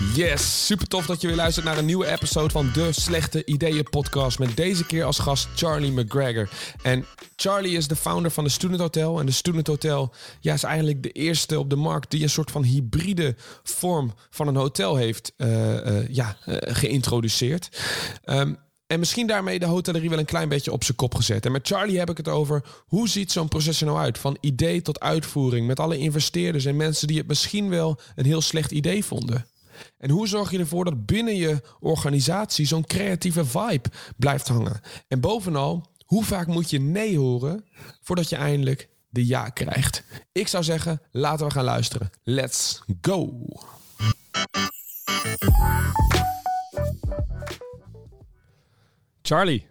Yes, super tof dat je weer luistert naar een nieuwe episode van de Slechte Ideeën podcast. Met deze keer als gast Charlie McGregor. En Charlie is de founder van de Student Hotel. En de Student Hotel ja, is eigenlijk de eerste op de markt die een soort van hybride vorm van een hotel heeft uh, uh, ja, uh, geïntroduceerd. Um, en misschien daarmee de hotellerie wel een klein beetje op zijn kop gezet. En met Charlie heb ik het over hoe ziet zo'n proces er nou uit? Van idee tot uitvoering. Met alle investeerders en mensen die het misschien wel een heel slecht idee vonden. En hoe zorg je ervoor dat binnen je organisatie zo'n creatieve vibe blijft hangen? En bovenal, hoe vaak moet je nee horen voordat je eindelijk de ja krijgt? Ik zou zeggen, laten we gaan luisteren. Let's go! Charlie.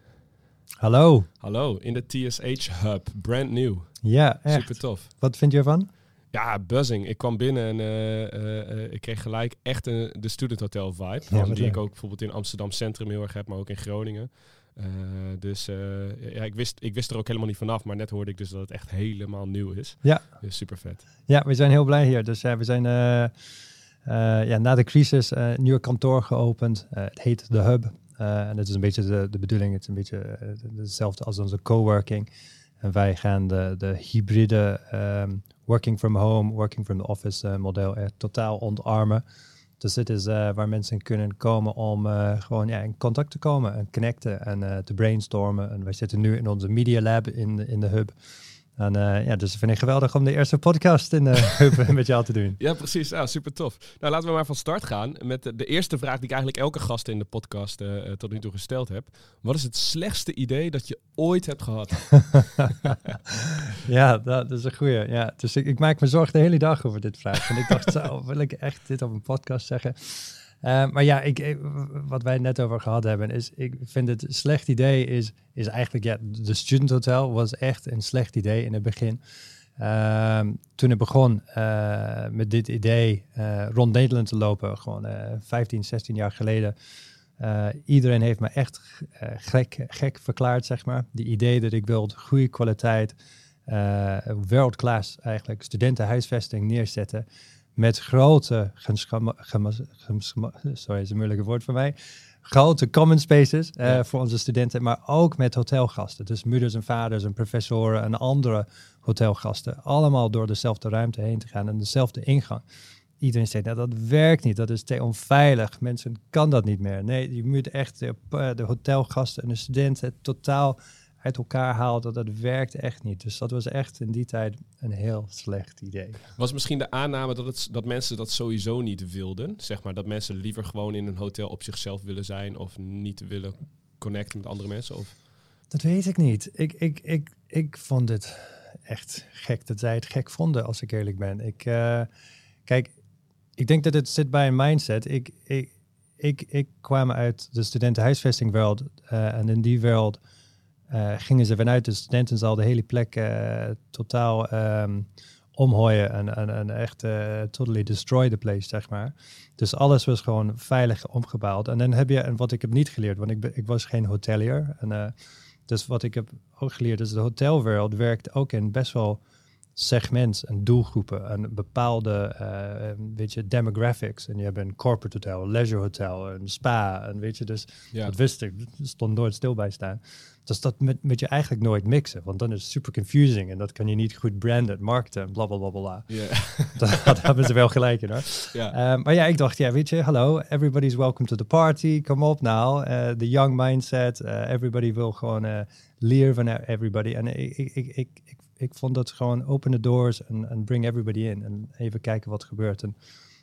Hallo. Hallo, in de TSH Hub, brand new. Ja, echt. Super tof. Wat vind je ervan? Ja, buzzing. Ik kwam binnen en uh, uh, uh, ik kreeg gelijk echt een, de student hotel vibe. Ja, die ik ook bijvoorbeeld in Amsterdam Centrum heel erg heb, maar ook in Groningen. dus ja, ik wist, ik wist er ook helemaal niet vanaf, maar net hoorde ik dus dat het echt helemaal nieuw is. Ja. Dus super vet. Ja, we zijn heel blij hier. Dus we zijn ja, na de crisis een nieuwe kantoor geopend. het heet The Hub. en dat is een beetje de, de bedoeling. Het is een beetje hetzelfde als onze coworking. En wij gaan de, de hybride um, working from home, working from the office uh, model echt totaal ontarmen. Dus dit is uh, waar mensen kunnen komen om uh, gewoon ja, in contact te komen en connecten en te brainstormen. En wij zitten nu in onze Media Lab in, in de hub. En uh, ja, dus ik vind het geweldig om de eerste podcast in hub met jou te doen. Ja, precies. Ja, super tof. Nou, laten we maar van start gaan met de, de eerste vraag die ik eigenlijk elke gast in de podcast uh, tot nu toe gesteld heb. Wat is het slechtste idee dat je ooit hebt gehad? ja, dat, is een goeie. Ja, dus ik, ik, maak me zorgen de hele dag over dit vraag. En ik dacht, zo, wil ik echt dit op een podcast zeggen? Uh, maar ja, ik, wat wij net over gehad hebben, is ik vind het een slecht idee is, is eigenlijk, ja, de Student Hotel was echt een slecht idee in het begin. Uh, toen ik begon uh, met dit idee rond Nederland te lopen, gewoon 15, 16 jaar geleden, iedereen heeft me echt gek, gek verklaard, zeg maar. Die idee dat ik wilde goede kwaliteit, world class eigenlijk, studentenhuisvesting neerzetten met grote, sorry, is een moeilijke woord voor mij, grote common spaces uh, ja. voor onze studenten, maar ook met hotelgasten. Dus moeders en vaders en professoren en andere hotelgasten. Allemaal door dezelfde ruimte heen te gaan en dezelfde ingang. Iedereen zegt, nou, dat werkt niet, dat is te onveilig. Mensen kan dat niet meer. Nee, je moet echt de, de hotelgasten en de studenten totaal uit elkaar haalt, dat, dat werkt echt niet. Dus dat was echt in die tijd een heel slecht idee. Was misschien de aanname dat, het, dat mensen dat sowieso niet wilden? Zeg maar dat mensen liever gewoon in een hotel op zichzelf willen zijn of niet willen connecten met andere mensen? Of? Dat weet ik niet. Ik, ik, ik, ik vond het echt gek dat zij het gek vonden, als ik eerlijk ben. Ik, uh, kijk, ik denk dat het zit bij een mindset. Ik, ik, ik, ik kwam uit de studentenhuisvestingwereld uh, en in die wereld uh, gingen ze vanuit de studentenzaal de hele plek uh, totaal um, omhooien en, echt uh, totally destroy the place, zeg maar. Dus alles was gewoon veilig omgebouwd. En dan heb je, en wat ik heb niet geleerd, want ik, ik was geen hotelier. En, dus wat ik heb ook geleerd is de hotelwereld werkt ook in best wel segments en doelgroepen en bepaalde uh, weet je, demographics. En je hebt een corporate hotel, een leisure hotel, een spa. En weet je, dus ja. dat wist ik, stond nooit stil bij staan. Dus dat moet, moet je eigenlijk nooit mixen, want dan is het super confusing en dat kan je niet goed branden, markten en. Bla, bla, bla. Yeah. dat, hebben ze wel gelijk in hoor. Yeah. Uh, maar ja, ik dacht, ja, weet je, hallo, everybody's welcome to the party, kom op nou. Uh, the young mindset, uh, everybody wil gewoon uh, leren van everybody. En ik, ik, ik, ik, vond dat gewoon open the doors en, en bring everybody in en even kijken wat gebeurt. En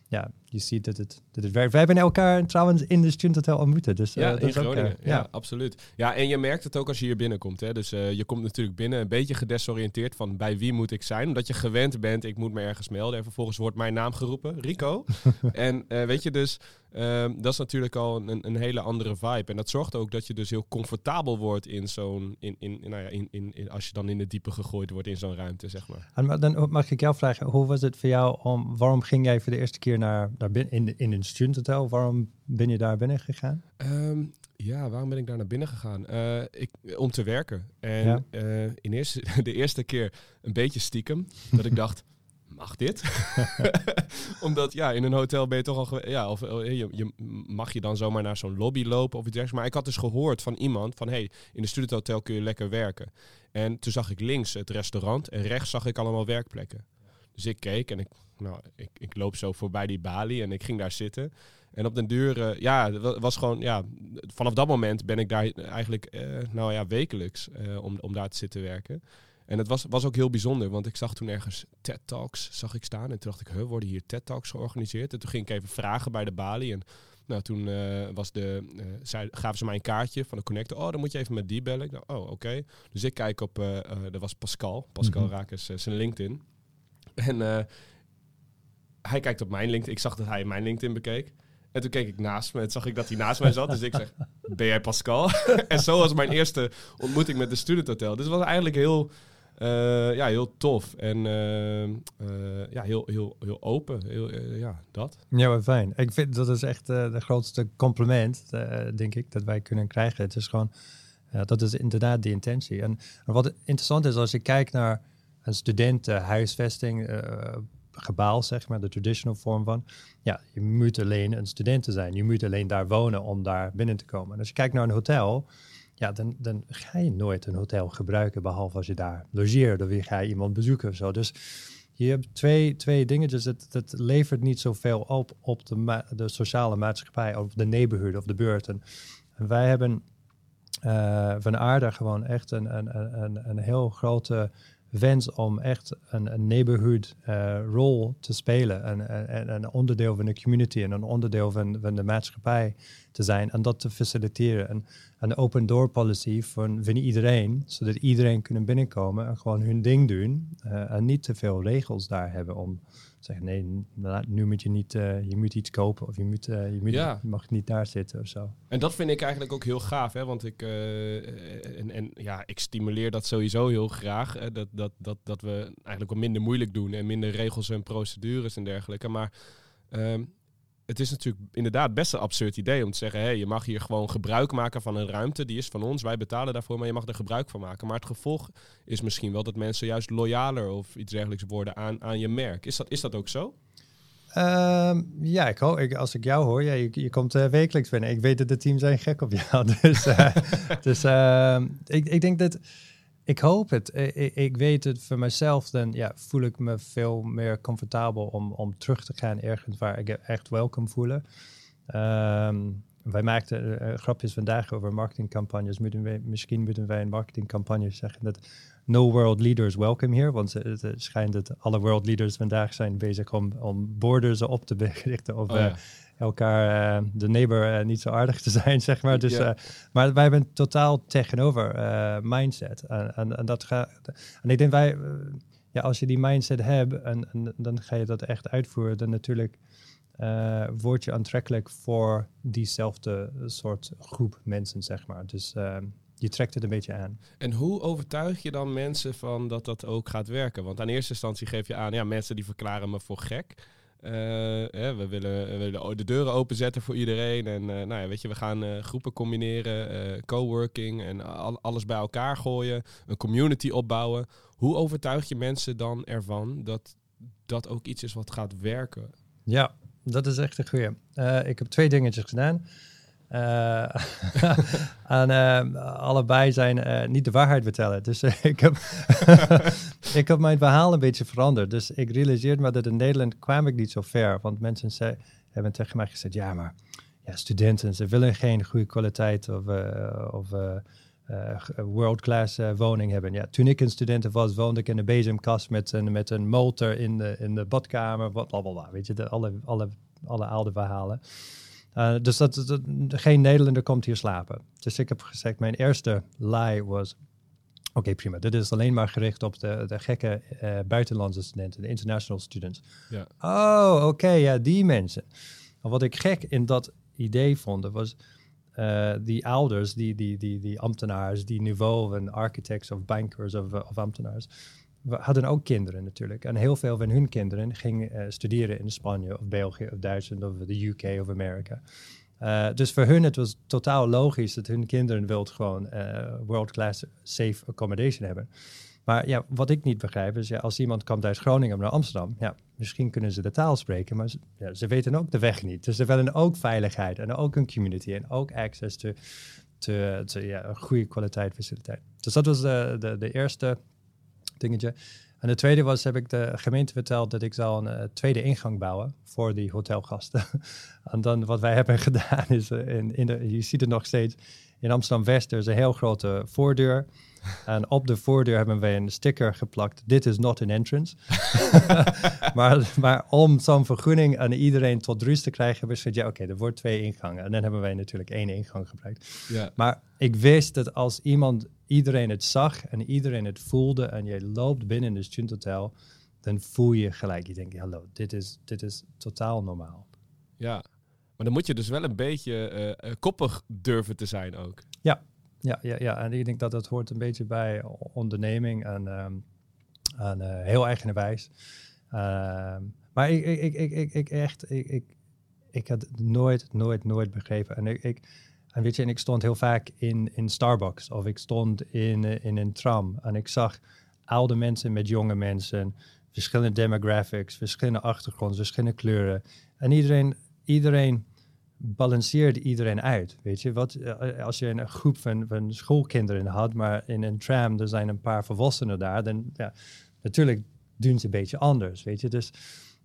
ja, je ziet dat het, dat het werkt. Wij hebben elkaar trouwens in de Student Hotel ontmoeten. Dus, ja, uh, in Groningen. Ook, uh, ja. ja. absoluut. Ja, en je merkt het ook als je hier binnenkomt. Hè? Dus uh, je komt natuurlijk binnen een beetje gedesoriënteerd van bij wie moet ik zijn. Omdat je gewend bent, ik moet me ergens melden. En vervolgens wordt mijn naam geroepen, Rico. en weet je dus, Um, dat is natuurlijk al een, een, hele andere vibe. En dat zorgt ook dat je dus heel comfortabel wordt in zo'n. In, in, nou ja, in, in, in, als je dan in de diepe gegooid wordt in zo'n ruimte, zeg maar. En dan mag ik jou vragen, hoe was het voor jou om. Waarom ging jij voor de eerste keer naar, naar binnen in, in een student hotel? Waarom ben je daar binnen gegaan? Um, ja, waarom ben ik daar naar binnen gegaan? Uh, ik, om te werken. En ja. uh, in eerste, de eerste keer een beetje stiekem. dat ik dacht mag dit? Omdat ja, in een hotel ben je toch al... Ja, of je, je, mag je dan zomaar naar zo'n lobby lopen of iets dergelijks. Maar ik had dus gehoord van iemand van... hey, in een studenthotel kun je lekker werken. En toen zag ik links het restaurant en rechts zag ik allemaal werkplekken. Dus ik keek en ik, nou, ik, ik loop zo voorbij die balie en ik ging daar zitten. En op den duur, uh, ja, was gewoon, ja, vanaf dat moment ben ik daar eigenlijk, uh, nou ja, wekelijks om, om daar te zitten werken. En het was, was ook heel bijzonder, want ik zag toen ergens TED Talks zag ik staan. En toen dacht ik, huh, worden hier TED Talks georganiseerd? En toen ging ik even vragen bij de balie. En nou, toen was de, zij, gaven ze mij een kaartje van de connector. Oh, dan moet je even met die bellen. Ik dacht, oh, oké. Dus ik kijk op, dat was Pascal, Pascal mm -hmm. Rakers, zijn LinkedIn. En hij kijkt op mijn LinkedIn. Ik zag dat hij mijn LinkedIn bekeek. En toen keek ik naast me en zag ik dat hij naast mij zat. Dus ik zeg, ben jij Pascal? en zo was mijn eerste ontmoeting met de Student Hotel. Dus het was eigenlijk heel, uh, ja, heel tof. En uh, uh, ja, heel, heel, heel open. Heel, ja, dat. Ja, maar fijn. Ik vind dat is echt de grootste compliment, denk ik, dat wij kunnen krijgen. Het is gewoon, dat is inderdaad de intentie. En, wat interessant is, als je kijkt naar een studentenhuisvesting gebouw, zeg maar, de traditional vorm van. Ja, je moet alleen een student zijn. Je moet alleen daar wonen om daar binnen te komen. En als je kijkt naar een hotel, ja, dan, dan ga je nooit een hotel gebruiken, behalve als je daar logeert of je ga je iemand bezoeken of zo. Dus je hebt twee, twee dingen. Dus het, het levert niet zoveel op op de, de sociale maatschappij, of de neighborhood of de buurt. En, wij hebben uh, van aarde gewoon echt een, een, een, een heel grote wens om echt een, neighborhood uh, rol te spelen. En, en, een onderdeel van de community en een onderdeel van, van de maatschappij te zijn. En dat te faciliteren. En een open door policy van, van iedereen, zodat iedereen kunnen binnenkomen en gewoon hun ding doen. Uh, en niet te veel regels daar hebben om zeggen, nee, nu moet je niet, uh, je moet iets kopen of je, moet, uh, je, moet, ja. je mag niet daar zitten of zo. En dat vind ik eigenlijk ook heel gaaf, hè? want ik, uh, en, en, ja, ik stimuleer dat sowieso heel graag, dat, dat, dat, dat we eigenlijk wat minder moeilijk doen en minder regels en procedures en dergelijke. Maar um, het is natuurlijk inderdaad best een absurd idee om te zeggen: hé, hey, je mag hier gewoon gebruik maken van een ruimte, die is van ons, wij betalen daarvoor, maar je mag er gebruik van maken. Maar het gevolg is misschien wel dat mensen juist loyaler of iets dergelijks worden aan, aan je merk. Is dat, is dat ook zo? Um, ja, ik, hoor, ik, als ik jou hoor, ja, je, je komt uh, wekelijks binnen. Ik weet dat de team zijn gek op jou. Dus, uh, dus uh, ik, ik denk dat ik hoop het. Ik, ik, weet het voor mezelf, dan ja, voel ik me veel meer comfortabel om, om terug te gaan ergens waar ik echt welkom voelen. Um, wij maakten uh, grapjes vandaag over marketingcampagnes. Misschien moeten wij een marketingcampagne zeggen dat no world leaders welcome here. Want het, het schijnt dat alle world leaders vandaag zijn bezig om, om borders op te richten. Of, oh, ja elkaar, uh, de neighbor, uh, niet zo aardig te zijn, zeg maar. Dus, ja. uh, maar wij hebben totaal tegenover mindset. En, en, en, dat gaat. En ik denk wij, ja, als je die mindset hebt en, en, dan ga je dat echt uitvoeren, dan natuurlijk word je aantrekkelijk voor diezelfde soort groep mensen, zeg maar. Dus je trekt het een beetje aan. En hoe overtuig je dan mensen van dat dat ook gaat werken? Want aan eerste instantie geef je aan, ja, mensen die verklaren me voor gek. Uh, we, willen, de deuren openzetten voor iedereen. En uh, nou ja, weet je, we gaan uh, groepen combineren, coworking en al, alles bij elkaar gooien. Een community opbouwen. Hoe overtuig je mensen dan ervan dat dat ook iets is wat gaat werken? Ja, dat is echt een goeie. ik heb twee dingetjes gedaan. Uh, en uh, allebei zijn uh, niet de waarheid vertellen. Dus ik, heb ik heb mijn verhaal een beetje veranderd. Dus ik realiseerde me dat in Nederland kwam ik niet zo ver. Want mensen zei, hebben tegen mij gezegd, ja maar ja, studenten, ze willen geen goede kwaliteit of, of world-class woning hebben. Ja, toen ik een student was, woonde ik in een bezemkast met een, met een motor in de, in de badkamer. Wat, bla, bla, bla, weet je, de, alle, alle, alle oude verhalen. Uh, dus dat, dat, geen Nederlander komt hier slapen. Dus ik heb gezegd, mijn eerste lie was... Oké, prima. Dit is alleen maar gericht op de, de gekke uh, buitenlandse studenten, de international students. Ja. Oh, oké, ja, die mensen. Maar wat ik gek in dat idee vond, was uh, die ouders, die, die, die, die ambtenaars, die niveau van architects of bankers of, of ambtenaars, we hadden ook kinderen natuurlijk. En heel veel van hun kinderen gingen uh, studeren in Spanje of België of Duitsland of de UK of Amerika. Uh, dus voor hun het was totaal logisch dat hun kinderen wilt gewoon uh, world-class safe accommodation hebben. Maar ja, wat ik niet begrijp is, ja, als iemand komt uit Groningen naar Amsterdam, ja, misschien kunnen ze de taal spreken, maar ze, ja, ze weten ook de weg niet. Dus ze willen ook veiligheid en ook een community en ook access to ja, een goede kwaliteit faciliteit. Dus dat was de, de, de eerste dingetje. En de tweede was, heb ik de gemeente verteld dat ik zou een uh, tweede ingang bouwen voor die hotelgasten. en dan wat wij hebben gedaan is, uh, in, in de, je ziet het nog steeds, in Amsterdam-West er is een heel grote voordeur. En op de voordeur hebben wij een sticker geplakt. Dit is not an entrance. maar, maar om zo'n vergunning aan iedereen tot rust te krijgen, hebben we gezegd, ja oké, er wordt twee ingangen. En dan hebben wij natuurlijk één ingang gebruikt. Maar ik wist dat als iemand, iedereen het zag en iedereen het voelde en je loopt binnen de studenthotel, dan voel je gelijk, je denkt, hallo, dit is, dit is totaal normaal. Ja, maar dan moet je dus wel een beetje uh, koppig durven te zijn ook. Ja, ja, ja, ja, en ik denk dat dat hoort een beetje bij onderneming en, um, en uh, heel eigenwijs. Uh, maar ik, ik, ik, ik, ik echt, ik, ik, ik had nooit, nooit, nooit begrepen. En ik, ik, en weet je, en ik stond heel vaak in, in Starbucks of ik stond in, in een tram en ik zag oude mensen met jonge mensen, verschillende demographics, verschillende achtergronden, verschillende kleuren. En iedereen, iedereen balanceert iedereen uit. Weet je, wat, eh, als je een groep van, van schoolkinderen had, maar in een tram er zijn een paar volwassenen daar, dan ja, natuurlijk doen ze een beetje anders. Weet je, dus,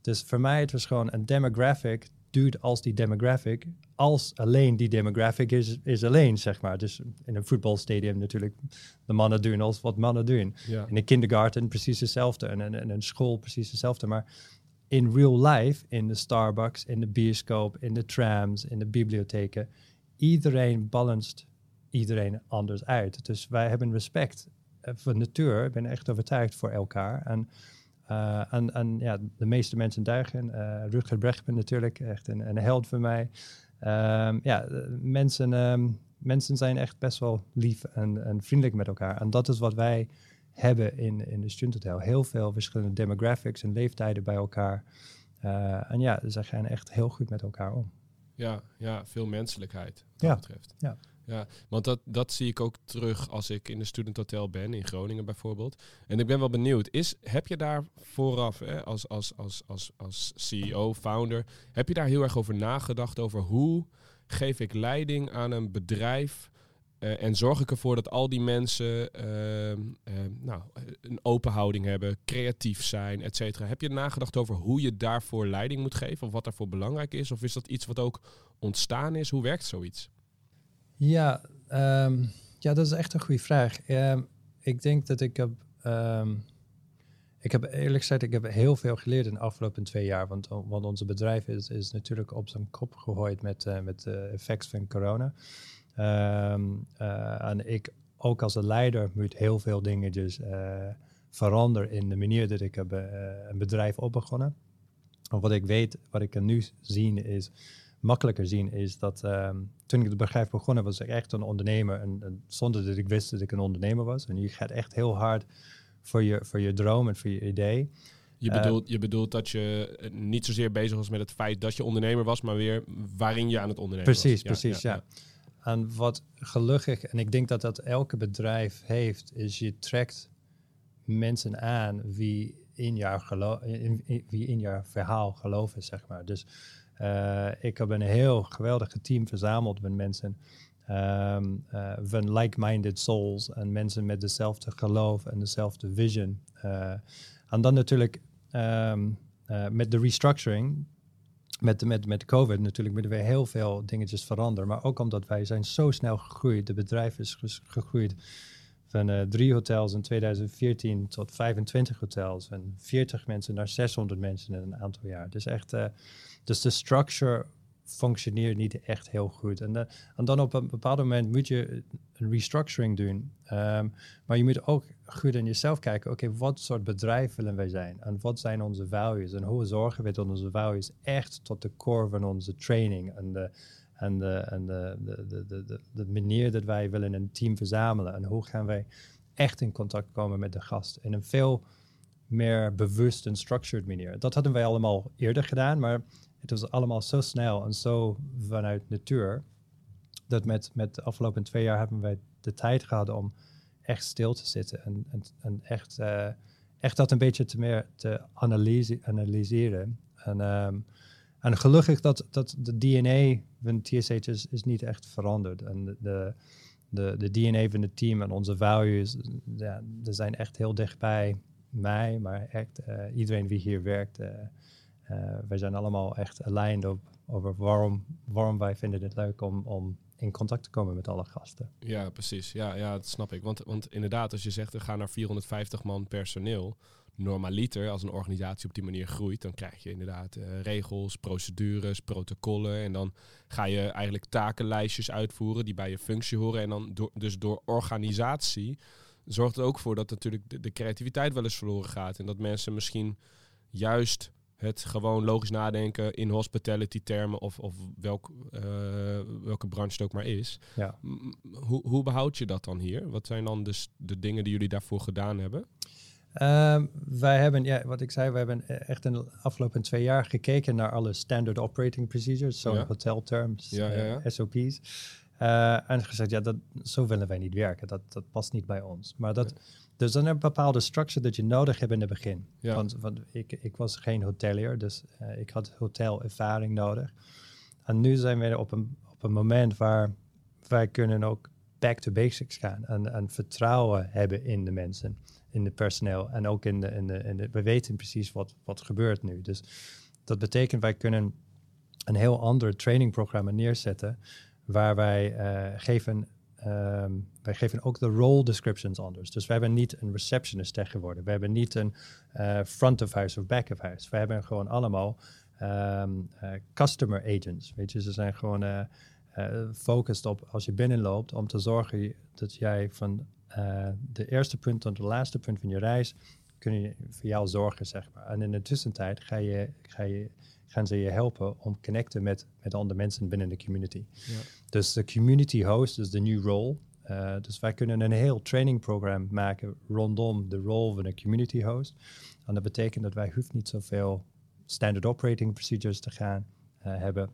dus voor mij het was gewoon een demographic duurt als die demographic, als alleen die demographic is, is alleen, zeg maar. Dus in een voetbalstadium natuurlijk de mannen doen als wat mannen doen. Ja. In een kindergarten precies hetzelfde en in, in een school precies hetzelfde. Maar in real life, in de Starbucks, in de bioscoop, in de trams, in de bibliotheken, iedereen balanced iedereen anders uit. Dus wij hebben respect voor de natuur. Ik ben echt overtuigd voor elkaar. En, uh, en, en ja, de meeste mensen duigen. Uh, Rutger Bregman natuurlijk, echt een, een held voor mij. Um, ja, mensen, um, mensen zijn echt best wel lief en, en vriendelijk met elkaar. En dat is wat wij hebben in, in de studenthotel. Heel veel verschillende demographics en leeftijden bij elkaar. Uh, en ja, ze gaan echt heel goed met elkaar om. Ja, ja veel menselijkheid wat ja. dat betreft. Ja. Ja, want dat, dat zie ik ook terug als ik in de studenthotel ben, in Groningen bijvoorbeeld. En ik ben wel benieuwd, is, heb je daar vooraf, hè, als, als, als, als, als CEO, founder, heb je daar heel erg over nagedacht over hoe geef ik leiding aan een bedrijf uh, en zorg ik ervoor dat al die mensen uh, uh, nou, een open houding hebben, creatief zijn, et cetera. Heb je nagedacht over hoe je daarvoor leiding moet geven of wat daarvoor belangrijk is? Of is dat iets wat ook ontstaan is? Hoe werkt zoiets? Ja, um, ja dat is echt een goede vraag. Ik denk dat ik heb, ik heb eerlijk gezegd, ik heb heel veel geleerd in de afgelopen twee jaar. Want, want onze bedrijf is, is natuurlijk op zijn kop gegooid met, uh, met de effecten van corona. Um, uh, en ik ook als een leider moet heel veel dingen dus uh, veranderen in de manier dat ik heb, uh, een bedrijf opbegonnen. En wat ik weet, wat ik nu zien is, makkelijker zien, is dat um, toen ik het bedrijf begonnen was ik echt een ondernemer. En, en, zonder dat ik wist dat ik een ondernemer was. En je gaat echt heel hard voor je, voor je droom en voor je idee. Je bedoelt, je bedoelt dat je niet zozeer bezig was met het feit dat je ondernemer was, maar weer waarin je aan het ondernemen precies, was. Precies, ja. ja. ja. En wat gelukkig, en ik denk dat dat elke bedrijf heeft, is je trekt mensen aan wie in jouw, verhaal geloven, zeg maar. Dus uh, ik heb een heel geweldige team verzameld met mensen um, uh, van like-minded souls en mensen met dezelfde geloof en dezelfde vision. Uh, en dan natuurlijk um, met de restructuring, met, met, met COVID natuurlijk moeten we heel veel dingetjes veranderen. Maar ook omdat wij zijn zo snel gegroeid. De bedrijf is gegroeid van uh, drie hotels in 2014 tot 25 hotels. En 40 mensen naar 600 mensen in een aantal jaar. Dus echt, uh, dus de structure functioneert niet echt heel goed. En, uh, en, dan op een bepaald moment moet je een restructuring doen. Um, maar je moet ook goed in jezelf kijken. Oké, wat soort bedrijf willen wij zijn? En wat zijn onze values? En hoe zorgen we dat onze values echt tot de core van onze training en de, en de, en de, de, de, de, de, de manier dat wij willen een team verzamelen? En hoe gaan wij echt in contact komen met de gast? In een veel meer bewust en structured manier. Dat hadden wij allemaal eerder gedaan, maar het was allemaal zo snel en zo vanuit natuur. Dat met, met de afgelopen twee jaar hebben wij de tijd gehad om echt stil te zitten en, echt, eh, echt dat een beetje te meer te analyse, analyseren. En, ehm, en gelukkig dat, dat de DNA van TSH is, is niet echt veranderd. En de, de, de, DNA van het team en onze values, ja, die zijn echt heel dichtbij mij, maar echt eh, iedereen die hier werkt. Uh, wij zijn allemaal echt aligned op, over waarom, waarom wij vinden het leuk om, om in contact te komen met alle gasten. Ja, precies. Ja, ja dat snap ik. Want, want inderdaad, als je zegt, we gaan naar 450 man personeel, normaliter, als een organisatie op die manier groeit, dan krijg je inderdaad uh, regels, procedures, protocollen. En dan ga je eigenlijk takenlijstjes uitvoeren die bij je functie horen. En dan dus door organisatie zorgt het ook voor dat natuurlijk de creativiteit wel eens verloren gaat. En dat mensen misschien juist het gewoon logisch nadenken in hospitality termen of, of welk, uh, welke branche het ook maar is. Ja. Hoe, hoe behoud je dat dan hier? Wat zijn dan dus de dingen die jullie daarvoor gedaan hebben? Um, wij hebben, ja, wat ik zei, we hebben echt in de afgelopen twee jaar gekeken naar alle standard operating procedures, zo ja. hotel terms, ja, ja, uh, SOP's. Uh, en gezegd, ja, dat, zo willen wij niet werken. Dat, dat past niet bij ons. Maar dat, dus dan een bepaalde structure dat je nodig hebt in het begin. Ja. Want, want ik, ik was geen hotelier, dus uh, ik had hotelervaring nodig. En nu zijn we op een, op een moment waar wij kunnen ook back to basics gaan. En, en vertrouwen hebben in de mensen, in het personeel. En ook in de, in de, in de we weten precies wat, wat gebeurt nu. Dus dat betekent wij kunnen een heel ander trainingprogramma neerzetten waar wij uh, geven, um, wij geven ook de role descriptions anders. Dus we hebben niet een receptionist tegenwoordig. We hebben niet een uh, front of house of back of house. We hebben gewoon allemaal um, uh, customer agents. Weet je, ze zijn gewoon gefocust op als je binnenloopt om te zorgen dat jij van de eerste punt tot de laatste punt van je reis kunnen voor jou zorgen, zeg maar. En in de tussentijd ga je, ga je gaan ze je helpen om connecten met, met andere mensen binnen de community. Ja. Dus de community host is de new role. Uh, dus wij kunnen een heel trainingprogramma maken rondom de rol van een community host. En dat betekent dat wij hoeven niet zoveel standard operating procedures te gaan uh, hebben.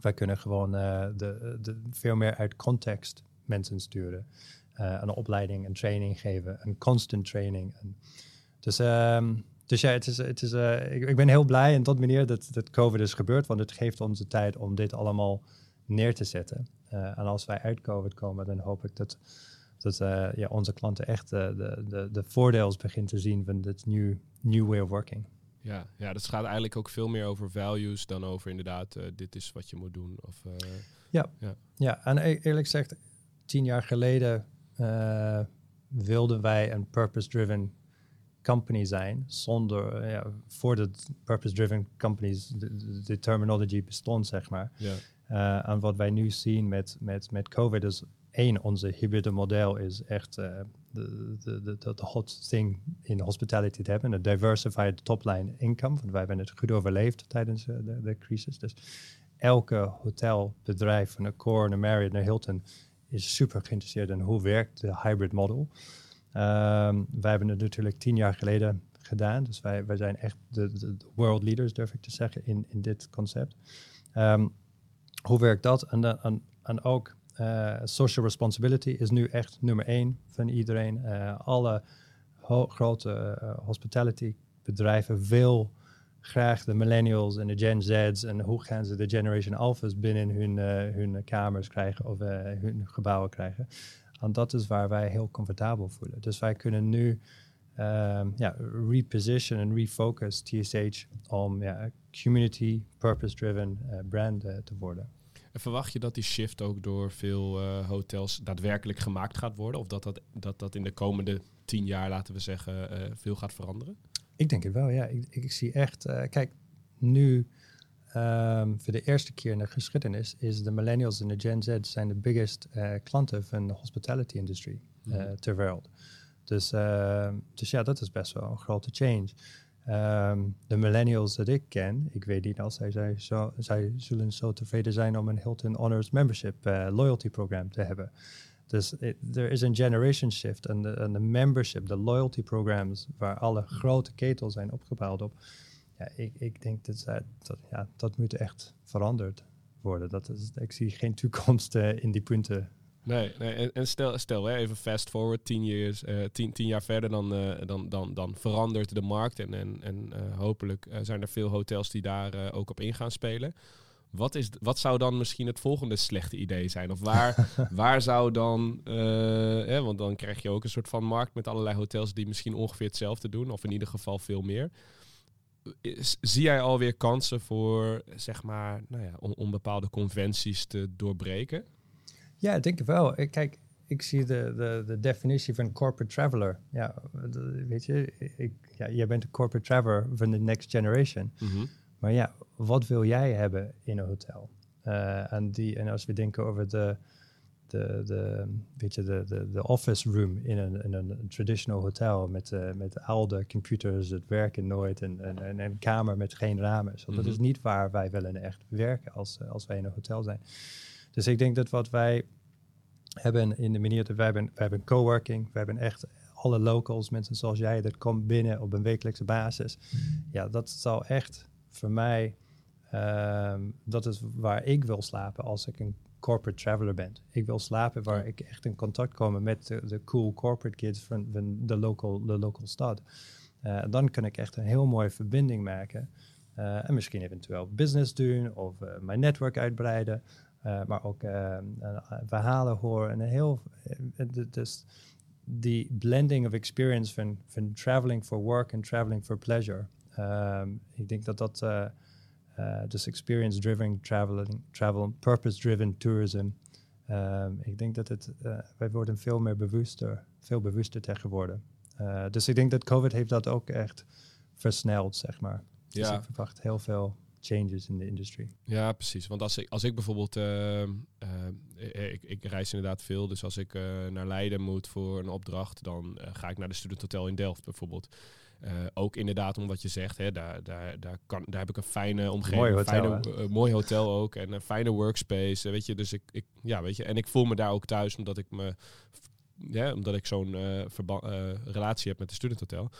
Wij kunnen gewoon uh, de, de, veel meer uit context mensen sturen. een opleiding, een training geven, een constant training. En dus um, dus ja, het is, het is, uh, ik, ik, ben heel blij in dat manier dat, dat COVID is gebeurd, want het geeft ons de tijd om dit allemaal neer te zetten. Uh, en als wij uit COVID komen, dan hoop ik dat, dat uh, ja, onze klanten echt de, de, de voordelen beginnen te zien van dit new, new way of working. Ja, ja, dat gaat eigenlijk ook veel meer over values dan over inderdaad, dit is wat je moet doen. Of, ja. ja. ja, en e-, eerlijk gezegd, tien jaar geleden wilden wij een purpose-driven company zijn zonder, ja, voor de purpose-driven companies, de, de, terminology bestond, zeg maar. Ja. Uh, en wat wij nu zien met, met, met COVID is, één, onze hybride model is echt uh, de, de, de, hot thing in hospitality te hebben, een diversified top-line income, want wij hebben het goed overleefd tijdens de, de crisis. Dus elke hotelbedrijf, van Accor, een Marriott, een Hilton, is super geïnteresseerd in hoe werkt de hybrid model. Wij hebben het natuurlijk tien jaar geleden gedaan. Dus wij, wij zijn echt de, world leaders, durf ik te zeggen, in, in dit concept. Um, hoe werkt dat? En, en, en ook uh, social responsibility is nu echt nummer één van iedereen. Uh, alle grote uh, hospitality bedrijven wil graag de millennials en de Gen Z's en hoe gaan ze de Generation Alphas binnen hun, hun kamers krijgen of hun gebouwen krijgen. Want dat is waar wij heel comfortabel voelen. Dus wij kunnen nu um, ja, reposition en refocus TSH om ja, community, purpose-driven uh, brand uh, te worden. En verwacht je dat die shift ook door veel uh, hotels daadwerkelijk gemaakt gaat worden? Of dat dat, dat dat in de komende tien jaar, laten we zeggen, veel gaat veranderen? Ik denk het wel, ja. Ik, ik zie echt, kijk, nu Um, voor de eerste keer in de geschiedenis is de millennials en de Gen Z zijn de biggest uh, klanten van de hospitality industry uh, mm -hmm. ter wereld. Dus, uh, dus ja, dat is best wel een grote change. Um, de millennials dat ik ken, ik weet niet als zij, zij, zo, zij zullen zo tevreden zijn om een Hilton Honors Membership uh, loyalty program te hebben. Dus er is een generation shift en de, de membership, de loyalty programs, waar alle grote ketels zijn opgebouwd op ja, ik, ik denk dat, dat, ja, dat moet echt veranderd worden. Dat is, ik zie geen toekomst uh, in die punten Nee, nee en, en stel, stel hè, even fast forward, tien, years, uh, tien, tien jaar verder, dan, uh, dan, dan, dan verandert de markt. En, en, en hopelijk zijn er veel hotels die daar ook op in gaan spelen. Wat, is, wat zou dan misschien het volgende slechte idee zijn? Of waar, waar zou dan, hè, want dan krijg je ook een soort van markt met allerlei hotels die misschien ongeveer hetzelfde doen, of in ieder geval veel meer zie jij alweer kansen voor, zeg maar, nou ja, om, om bepaalde conventies te doorbreken? Ja, ik denk ik wel. Kijk, ik zie de, de, de definitie van corporate traveler. Ja, weet je, ik, ja, jij bent een corporate traveler van de next generation. Mhm. Maar ja, wat wil jij hebben in een hotel? Uh, en, die, en als we denken over de, de, de, weet je, de, de, de office room in een, in een traditional hotel met, uh, met oude computers, het werken nooit en, en, en een kamer met geen ramen. So, Dat is mhm. niet waar wij willen echt werken als, als wij in een hotel zijn. Dus ik denk dat wat wij hebben in de manier dat wij hebben, wij hebben coworking, we hebben echt alle locals, mensen zoals jij, dat komt binnen op een wekelijkse basis. Ja, dat zal echt voor mij, ehm, dat is waar ik wil slapen als ik een corporate traveler ben. Ik wil slapen waar ik echt in contact kom met de, de cool corporate kids van, van de, local, de local stad. Uh, dan kan ik echt een heel mooie verbinding maken. Uh, en misschien eventueel business doen of uh, mijn netwerk uitbreiden. Maar ook verhalen horen. En een heel, dus die blending of experience van, van traveling for work en traveling for pleasure. Um, ik denk dat dat, dus experience-driven traveling, travel, purpose-driven tourism. Um, ik denk dat het, wij worden veel meer bewuster, veel bewuster tegenwoordig. dus ik denk dat COVID heeft dat ook echt versneld, zeg maar. Dus ja. ik verwacht heel veel changes in de industry. Ja, precies. Want als ik, als ik bijvoorbeeld, uh, uh, ik, ik, reis inderdaad veel, dus als ik uh, naar Leiden moet voor een opdracht, dan ga ik naar de Student Hotel in Delft bijvoorbeeld. Ook inderdaad om wat je zegt, hè, daar, daar, daar, kan, daar heb ik een fijne omgeving, mooi hotel, fijne, mooi hotel ook en een fijne workspace, weet je. Dus ik, ik, ja, weet je, en ik voel me daar ook thuis omdat ik me, ja, omdat ik zo'n relatie heb met de Student Hotel.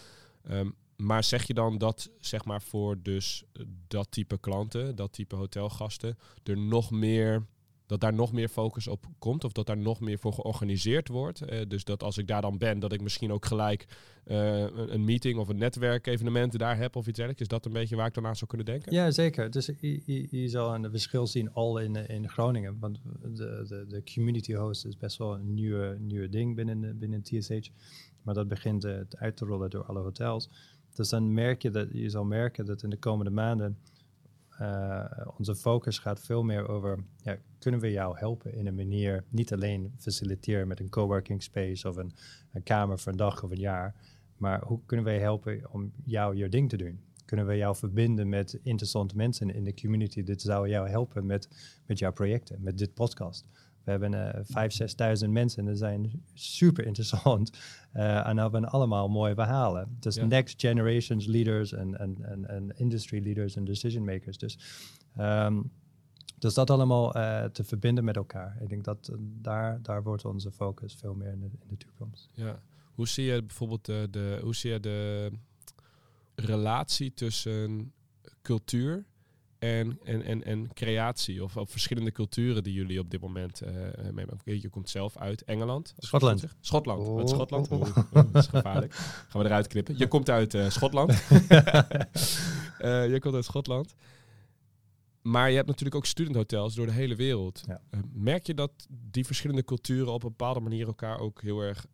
Um, maar zeg je dan dat, zeg maar, voor dus dat type klanten, dat type hotelgasten, er nog meer, dat daar nog meer focus op komt? Of dat daar nog meer voor georganiseerd wordt? Eh, dus dat als ik daar dan ben, dat ik misschien ook gelijk uh, een, meeting of een netwerkevenement daar heb of iets dergelijks. Is dat een beetje waar ik dan aan zou kunnen denken? Ja, zeker. Dus je, zal een verschil zien al in, in Groningen. Want de, de, de community host is best wel een nieuwe, nieuwe ding binnen, binnen TSH. Maar dat begint uit te rollen door alle hotels. Dus dan merk je dat je zal merken dat in de komende maanden uh, onze focus gaat veel meer over, ja, kunnen we jou helpen in een manier, niet alleen faciliteren met een coworking space of een, een kamer voor een dag of een jaar, maar hoe kunnen wij helpen om jou je ding te doen? Kunnen we jou verbinden met interessante mensen in de community? Dit zou jou helpen met, met jouw projecten, met dit podcast. We hebben uh, 5.000, 6.000 mensen en dat zijn super interessant. Uh, en hebben allemaal mooie verhalen. Dus next generations leaders en, en, en, en industry leaders en decision makers. Dus, um, dus dat allemaal uh, te verbinden met elkaar. Ik denk dat uh, daar, daar wordt onze focus veel meer in de, in de toekomst. Ja. Hoe zie je bijvoorbeeld de, de, hoe zie je de relatie tussen cultuur en, en, en, en creatie of, of verschillende culturen die jullie op dit moment uh, meemaken. Je komt zelf uit Engeland. Schotland. Schotland. Oh, Schotland. Oh. dat is gevaarlijk. Gaan we eruit knippen. Je komt uit uh, Schotland. uh, je komt uit Schotland. Maar je hebt natuurlijk ook studenthotels door de hele wereld. Ja. merk je dat die verschillende culturen op een bepaalde manier elkaar ook heel erg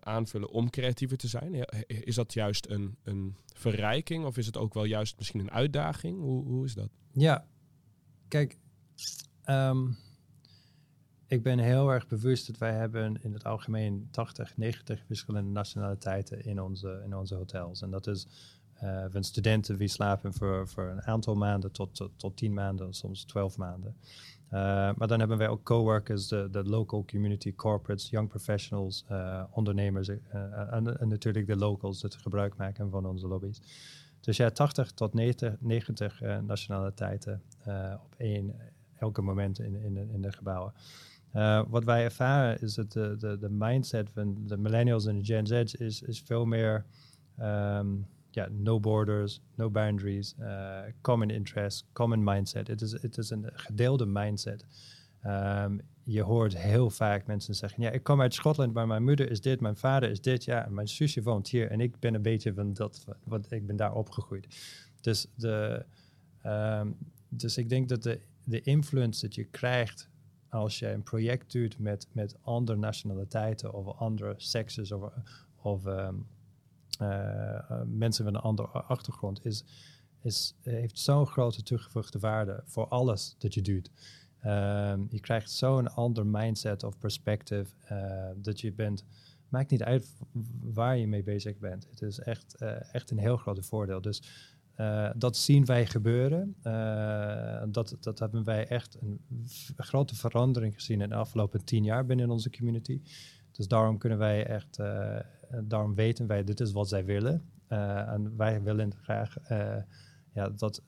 aanvullen om creatiever te zijn? Is dat juist een, een verrijking of is het ook wel juist misschien een uitdaging? Hoe, hoe is dat? Ja, kijk, ehm, ik ben heel erg bewust dat wij hebben in het algemeen 80, 90 verschillende nationaliteiten in onze, in onze hotels. En dat is uh, van studenten die slapen voor, voor een aantal maanden tot, tot, tot tien maanden, soms twaalf maanden. Uh, maar dan hebben wij ook coworkers, de, de local community corporates, young professionals, uh, ondernemers en, natuurlijk de locals dat gebruik maken van onze lobby's. Dus ja, 80 tot 90, 90 nationaliteiten op één, elke moment in, in, in de gebouwen. wat wij ervaren is dat de, de, de mindset van de millennials en de Gen Z is, is veel meer um, ja, no borders, no boundaries, uh, common interest, common mindset. Het is, het is een gedeelde mindset. Um, je hoort heel vaak mensen zeggen, ja, ik kom uit Schotland, maar mijn moeder is dit, mijn vader is dit, ja, en mijn zusje woont hier en ik ben een beetje van dat, wat ik ben daar opgegroeid. Dus, de, ehm, dus ik denk dat de, de influence dat je krijgt als je een project doet met, met andere nationaliteiten of andere sekses of, of ehm, eh, eh, mensen met een andere achtergrond, is, is, heeft zo'n grote toegevoegde waarde voor alles dat je doet. Um, je krijgt zo'n ander mindset of perspective uh, dat je bent. Maakt niet uit waar je mee bezig bent. Het is echt, echt een heel groot voordeel. Dus dat zien wij gebeuren. dat, dat hebben wij echt een grote verandering gezien in de afgelopen tien jaar binnen onze community. Dus daarom kunnen wij echt, daarom weten wij, dit is wat zij willen. en wij willen graag ja, dat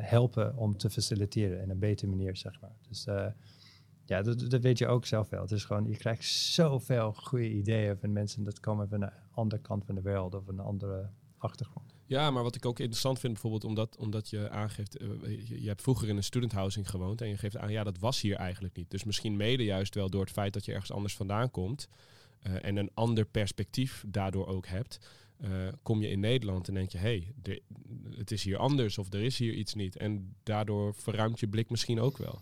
helpen om te faciliteren in een betere manier, zeg maar. Dus ja, dat, dat, weet je ook zelf wel. Het is gewoon, je krijgt zoveel goede ideeën van mensen dat komen van een andere kant van de wereld of een andere achtergrond. Ja, maar wat ik ook interessant vind, bijvoorbeeld omdat, omdat je aangeeft, je, je, hebt vroeger in een student housing gewoond en je geeft aan, ja, dat was hier eigenlijk niet. Dus misschien mede juist wel door het feit dat je ergens anders vandaan komt en een ander perspectief daardoor ook hebt. Uh, kom je in Nederland en denk je, hé, hey, het is hier anders of er is hier iets niet. En daardoor verruimt je blik misschien ook wel.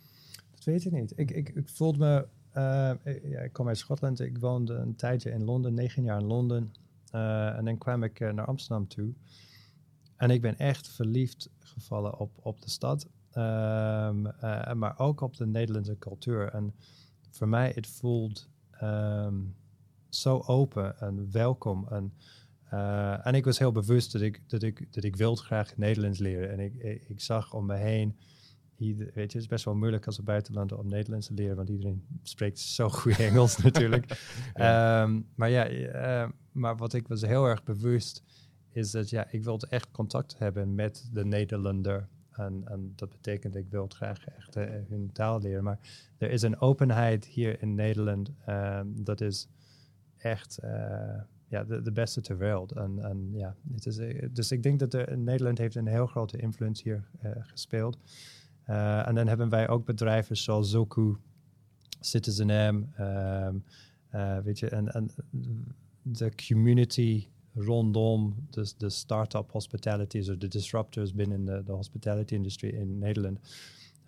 Dat weet ik niet. Ik, ik, ik voelde me, uh, ja, ik kom uit Schotland, ik woonde een tijdje in Londen, negen jaar in Londen. En dan kwam ik naar Amsterdam toe. En ik ben echt verliefd gevallen op, op de stad, um, maar ook op de Nederlandse cultuur. En voor mij, het voelt um, zo open en welkom. En uh, en ik was heel bewust dat ik, dat ik, dat ik wilde graag Nederlands leren. En ik, ik, zag om me heen, weet je, het is best wel moeilijk als een buitenlander om Nederlands te leren, want iedereen spreekt zo goed Engels natuurlijk. ja. Um, maar ja, uh, maar wat ik was heel erg bewust, is dat ja, ik wilde echt contact hebben met de Nederlander. En, en dat betekent, ik wil graag echt uh, hun taal leren. Maar er is een openheid hier in Nederland, um, dat is echt ja, de, de beste ter wereld. En, en ja, het is, eh, dus ik denk dat er, Nederland heeft een heel grote invloed hier uh, gespeeld. En dan hebben wij ook bedrijven zoals Zoku, Citizen M, um, uh, weet je, en, en de community rondom de, de start-up hospitalities of de disruptors binnen de, de hospitality industry in Nederland.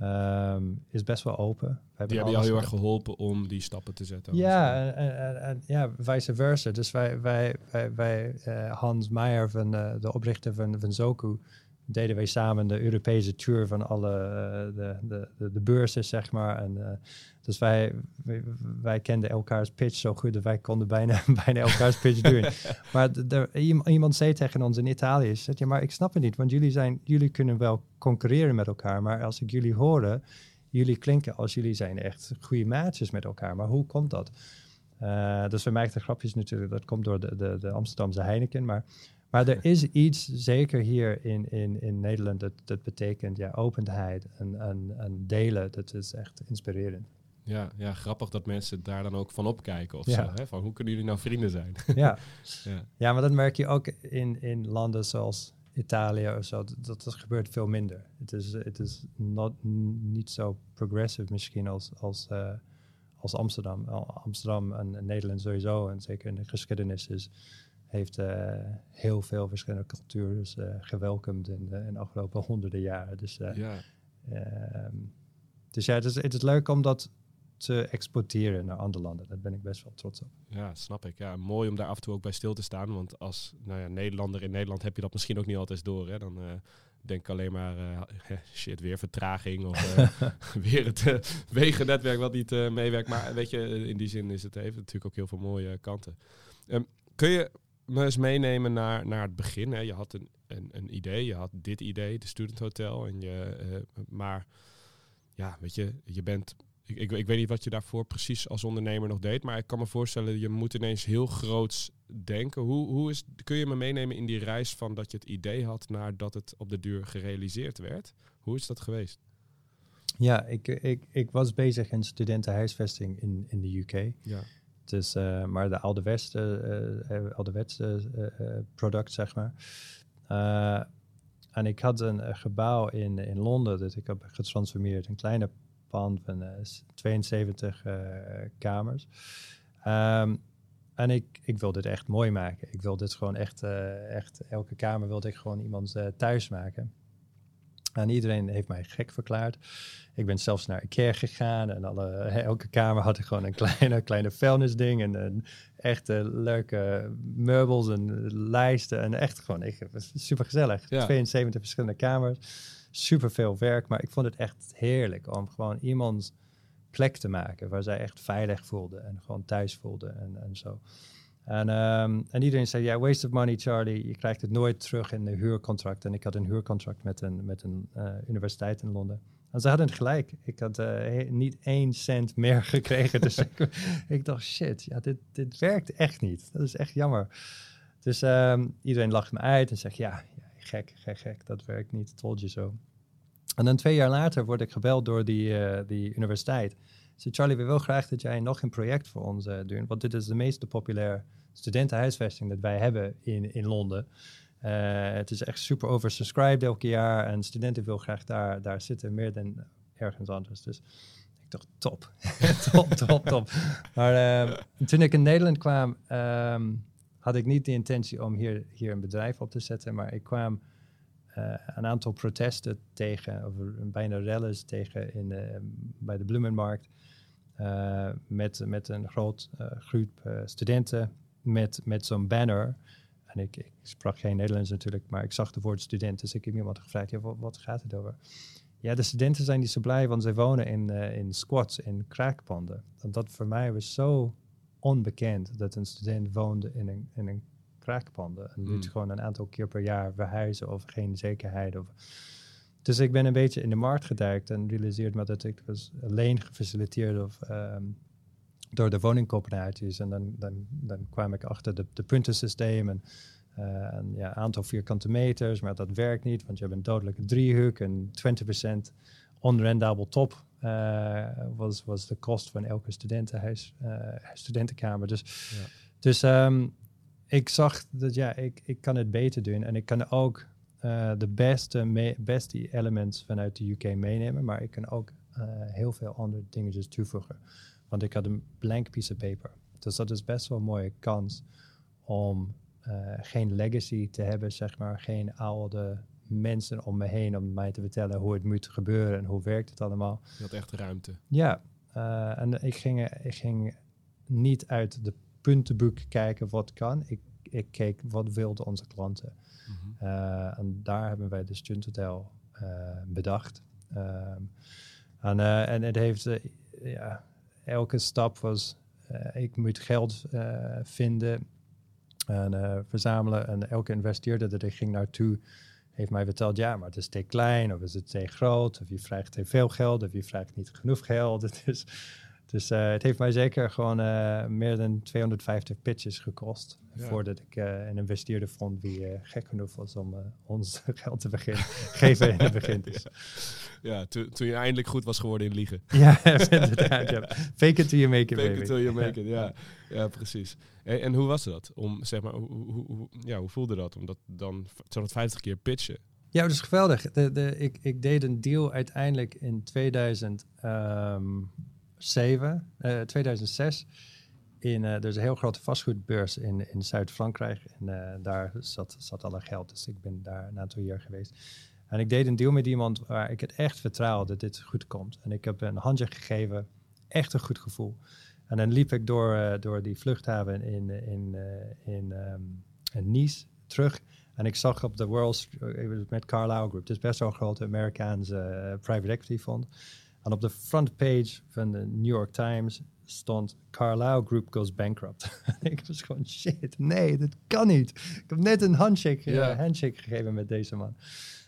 Um, is best wel open. We hebben die hebben jou heel erg geholpen om die stappen te zetten. Ja, en, en, en, ja, vice versa. Dus wij, wij, wij, wij uh, Hans Meijer, van, uh, de oprichter van, van Zoku, deden wij samen de Europese tour van alle uh, de, de, de, de, beurzen, zeg maar. En, dus wij, wij, wij, kenden elkaars pitch zo goed dat wij konden bijna, bijna elkaars pitch doen. maar iemand zei tegen ons in Italië, zegt, ja, maar ik snap het niet, want jullie, zijn, jullie kunnen wel concurreren met elkaar, maar als ik jullie horen, jullie klinken als jullie zijn echt goede maatjes met elkaar. Maar hoe komt dat? Uh, dus we maakten grapjes natuurlijk, dat komt door de, de, de Amsterdamse Heineken, maar maar er is iets, zeker hier in, in, in Nederland, dat, dat betekent ja, openheid en, en, en delen. Dat is echt inspirerend. Ja, ja, grappig dat mensen daar dan ook van opkijken of ja. zo. Hè? Van hoe kunnen jullie nou vrienden zijn? Ja, ja. ja maar dat merk je ook in, in landen zoals Italië of zo. Dat, dat gebeurt veel minder. Het is, het is not, niet zo progressive misschien als, als, uh, als Amsterdam. Amsterdam en Nederland sowieso, en zeker in de geschiedenis, is, heeft uh, heel veel verschillende culturen uh, gewelkomd in de, in de afgelopen honderden jaren. Dus, ja. Ehm, dus ja, het is, het is leuk om dat te exporteren naar andere landen. Daar ben ik best wel trots op. Ja, snap ik. Ja, mooi om daar af en toe ook bij stil te staan. Want als nou ja, Nederlander in Nederland heb je dat misschien ook niet altijd door. Hè? Dan uh, denk ik alleen maar, uh, shit, weer vertraging. Of uh, weer het wegennetwerk wat niet meewerkt. Maar weet je, in die zin is het heeft natuurlijk ook heel veel mooie kanten. Um, kun je me eens meenemen naar, naar het begin? Hè? Je had een, een, een idee, je had dit idee, de Student Hotel. En je, maar ja, weet je, je bent ik, ik, ik, weet niet wat je daarvoor precies als ondernemer nog deed, maar ik kan me voorstellen, je moet ineens heel groots denken. Hoe, hoe is, kun je me meenemen in die reis van dat je het idee had naar dat het op de duur gerealiseerd werd? Hoe is dat geweest? Ja, ik, ik, ik was bezig in studentenhuisvesting in, in de UK. Ja. Dus, uh, maar de ouderwetse, uh, ouderwetse uh, product, zeg maar. en ik had een gebouw in, in Londen dat ik heb getransformeerd. Een kleine pand van eh, s- 72 eh, kamers. Ehm, en ik, ik wil dit echt mooi maken. Ik wil dit gewoon echt, eh, echt elke kamer wilde ik gewoon iemand eh, thuis maken. En iedereen heeft mij gek verklaard. Ik ben zelfs naar Ikea gegaan en alle, elke kamer had ik gewoon een kleine, kleine vuilnisding en een echte leuke meubels en lijsten en echt gewoon ik, super gezellig. Ja. 72 verschillende kamers, super veel werk, maar ik vond het echt heerlijk om gewoon iemands plek te maken waar zij echt veilig voelden en gewoon thuis voelden en, en zo. En, ehm, en iedereen zei, ja, waste of money, Charlie. Je krijgt het nooit terug in de huurcontract. En ik had een huurcontract met een, met een eh, universiteit in Londen. En ze hadden gelijk. Ik had eh, niet één cent meer gekregen. dus ik, ik dacht, shit, ja, dit, dit werkt echt niet. Dat is echt jammer. Dus ehm, iedereen lacht me uit en zegt, ja, ja, gek, gek, gek. Dat werkt niet. Told you so. En dan twee jaar later word ik gebeld door die, eh, die universiteit. Ze Charlie, we willen graag dat jij nog een project voor ons eh doet. Want dit is de meest populaire studentenhuisvesting dat wij hebben in, in Londen. Eh, het is echt super oversubscribed elke jaar. En studenten willen graag daar, daar zitten, meer dan ergens anders. Dus ik dacht, top. top, top, top. Maar toen ik in Nederland kwam, ehm, had ik niet de intentie om hier, hier een bedrijf op te zetten. Maar ik kwam eh, een aantal protesten tegen, of bijna rellen tegen in, bij de Bloemenmarkt. eh, met, met een groot eh, groep studenten met, met zo'n banner. En ik, ik sprak geen Nederlands natuurlijk, maar ik zag de woord student. Dus ik heb iemand gevraagd, ja, wat, gaat het over? Ja, de studenten zijn niet zo blij, want zij wonen in, in squats, in kraakpanden. En dat voor mij was zo onbekend, dat een student woonde in een, in een kraakpanden. En moet gewoon een aantal keer per jaar verhuizen of geen zekerheid. Of... Dus ik ben een beetje in de markt geduikt en realiseerde me dat ik was alleen gefaciliteerd of, ehm, door de woningcoöperaties. En dan, dan, dan kwam ik achter de, de puntensysteem en eh, een ja, aantal vierkante meters, maar dat werkt niet, want je hebt een dodelijke driehoek en 20% onrendabel top eh, was, was de kost van elke studentenhuis, eh, studentenkamer. Dus, Ja. dus ehm, ik zag dat ja, ik, ik kan het beter doen en ik kan ook eh, de beste, beste elements vanuit de UK meenemen, maar ik kan ook eh, heel veel andere dingetjes toevoegen. Want ik had een blank piece of paper. Dus dat is best wel een mooie kans om eh, geen legacy te hebben, zeg maar. Geen oude mensen om me heen om mij te vertellen hoe het moet gebeuren en hoe werkt het allemaal. Je had echt ruimte. Ja, eh, en ik ging, ik ging niet uit de puntenboek kijken wat kan. Ik, ik keek wat wilden onze klanten. Eh, en daar hebben wij de Stunthotel eh bedacht. Ehm, en, en het heeft, ja, elke stap was, ik moet geld vinden en verzamelen. En elke investeerder dat ik ging naartoe heeft mij verteld, ja, maar het is te klein of is het te groot of je vraagt te veel geld of je vraagt niet genoeg geld. Het is, dus eh, het heeft mij zeker gewoon eh, meer dan 250 pitches gekost. Ja. Voordat ik eh, een investeerder vond die gek genoeg was om ons geld te beginnen, geven in het begin. Dus, Ja, toen, toen je eindelijk goed was geworden in liegen. ja, inderdaad. Ja. Fake it till you make it, Fake baby. it till you make it, ja. Ja, precies. En, en hoe was dat? Om, zeg maar, hoe, hoe, hoe- ja, hoe voelde dat? Om dat dan 250 keer pitchen? Ja, dat is geweldig. De, de, ik, ik deed een deal uiteindelijk in 2007, eh 2006. In, eh, er is een heel grote vastgoedbeurs in, in Zuid-Frankrijk. En eh, daar zat, zat alle geld. Dus ik ben daar een aantal jaar geweest. En ik deed een deal met iemand waar ik het echt vertrouw dat dit goed komt. En ik heb een handje gegeven. Echt een goed gevoel. En dan liep ik door, door die vluchthaven in, in, eh, in, ehm, in Nice terug. En ik zag op de World Street, met Carlyle Group, dus best wel een grote Amerikaanse private equity fund. En op de front page van de New York Times stond Carlyle Group goes bankrupt. ik was gewoon shit, nee, dat kan niet. Ik heb net een handshake, eh, handshake gegeven met deze man.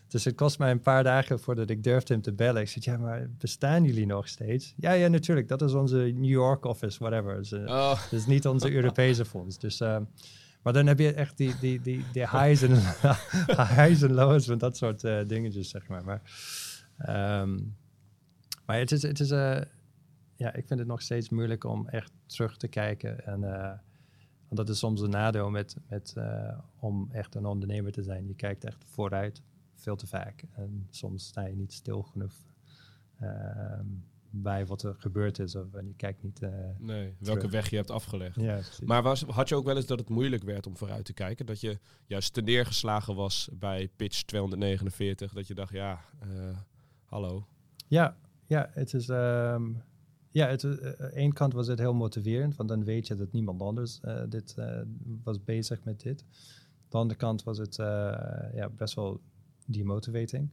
Dus het kost mij een paar dagen voordat ik durfde hem te bellen. Ik zei, ja, maar bestaan jullie nog steeds? Ja, ja, natuurlijk. Dat is onze New York office, whatever. Dus, eh, Oh, dus niet onze Europese fonds. Dus, ehm, maar dan heb je echt die, die, die, die highs en, highs en lows van dat soort eh, dingetjes, zeg maar. Maar, ehm, maar het is, het is eh, ja, ik vind het nog steeds moeilijk om echt terug te kijken. En eh, want dat is soms een nadeel met, met, eh, om echt een ondernemer te zijn. Je kijkt echt vooruit, veel te vaak. En soms sta je niet stil genoeg ehm, bij wat er gebeurd is. Of en je kijkt niet. Nee, welke Terug. weg je hebt afgelegd. ja. Maar was, had je ook wel eens dat het moeilijk werd om vooruit te kijken? Dat je juist te neergeslagen was bij pitch 249. Dat je dacht, ja, hallo. Ja, ja, het is. ehm, ja, het, eh, één kant was het heel motiverend, want dan weet je dat niemand anders eh, dit eh, was bezig met dit. Aan de andere kant was het eh, ja, best wel demotivating.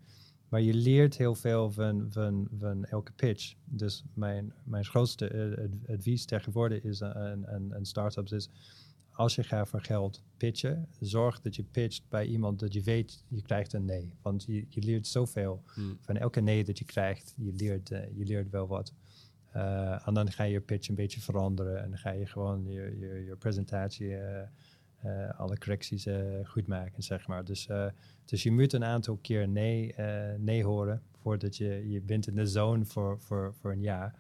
Maar je leert heel veel van, van, van elke pitch. Dus mijn, mijn grootste eh, ad- advies tegenwoordig is aan, aan, aan startups is... als je gaat voor geld pitchen, zorg dat je pitcht bij iemand dat je weet je krijgt een nee. Want je, je leert zoveel Hmm. van elke nee dat je krijgt, je leert, eh, je leert wel wat. Eh, en dan ga je je pitch een beetje veranderen en dan ga je gewoon je, je, je presentatie, eh, alle correcties goed maken, zeg maar. Dus, dus je moet een aantal keer nee, nee horen voordat je, je bent in de zone voor, voor, voor een jaar.